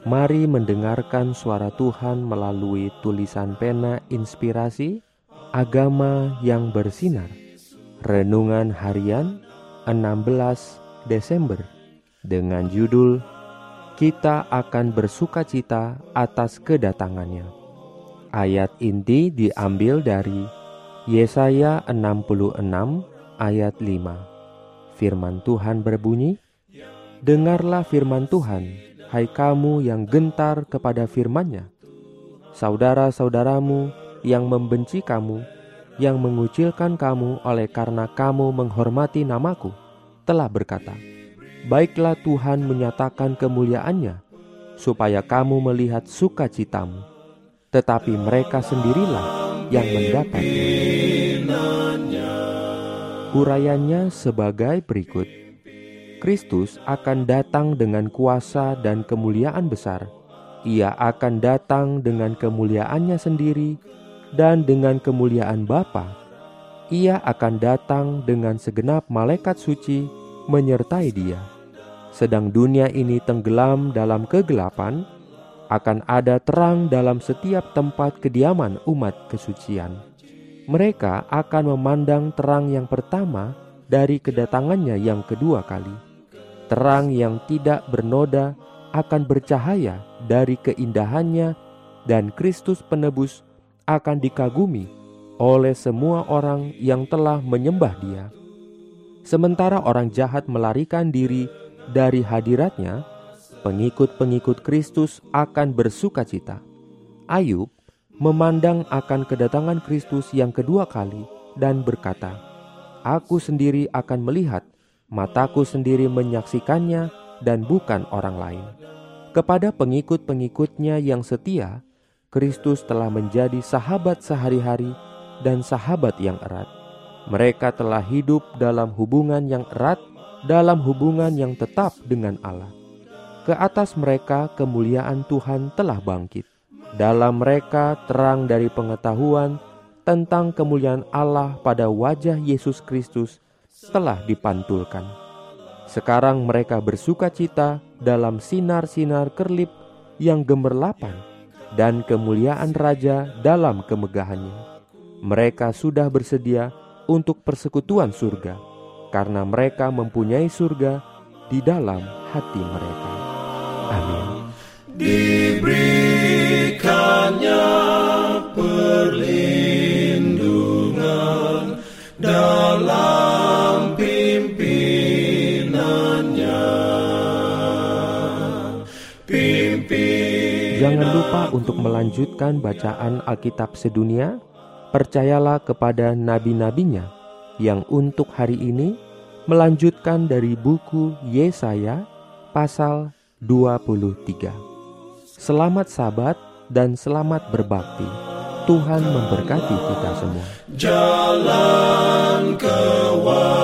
Mari mendengarkan suara Tuhan melalui tulisan pena inspirasi Agama yang bersinar. Renungan harian 16 Desember Dengan judul Kita akan bersuka cita atas kedatangannya. Ayat inti diambil dari Yesaya 66 ayat 5 Firman Tuhan berbunyi Dengarlah firman Tuhan hai kamu yang gentar kepada firman-Nya. Saudara-saudaramu yang membenci kamu, yang mengucilkan kamu oleh karena kamu menghormati namaku, telah berkata, Baiklah Tuhan menyatakan kemuliaannya, supaya kamu melihat sukacitamu. Tetapi mereka sendirilah yang mendapat. Huraiannya sebagai berikut. Kristus akan datang dengan kuasa dan kemuliaan besar. Ia akan datang dengan kemuliaannya sendiri dan dengan kemuliaan Bapa. Ia akan datang dengan segenap malaikat suci menyertai dia. Sedang dunia ini tenggelam dalam kegelapan, akan ada terang dalam setiap tempat kediaman umat kesucian. Mereka akan memandang terang yang pertama dari kedatangannya yang kedua kali terang yang tidak bernoda akan bercahaya dari keindahannya dan Kristus penebus akan dikagumi oleh semua orang yang telah menyembah dia. Sementara orang jahat melarikan diri dari hadiratnya, pengikut-pengikut Kristus akan bersuka cita. Ayub memandang akan kedatangan Kristus yang kedua kali dan berkata, Aku sendiri akan melihat mataku sendiri menyaksikannya dan bukan orang lain. Kepada pengikut-pengikutnya yang setia, Kristus telah menjadi sahabat sehari-hari dan sahabat yang erat. Mereka telah hidup dalam hubungan yang erat, dalam hubungan yang tetap dengan Allah. Ke atas mereka kemuliaan Tuhan telah bangkit. Dalam mereka terang dari pengetahuan tentang kemuliaan Allah pada wajah Yesus Kristus telah dipantulkan. Sekarang mereka bersuka cita dalam sinar-sinar kerlip yang gemerlapan dan kemuliaan Raja dalam kemegahannya. Mereka sudah bersedia untuk persekutuan surga, karena mereka mempunyai surga di dalam hati mereka. Amin. Diberikannya perlindungan dalam Jangan lupa untuk melanjutkan bacaan Alkitab sedunia. Percayalah kepada nabi-nabinya yang untuk hari ini melanjutkan dari buku Yesaya pasal 23. Selamat sabat dan selamat berbakti. Tuhan memberkati kita semua. Jalan kewajiban,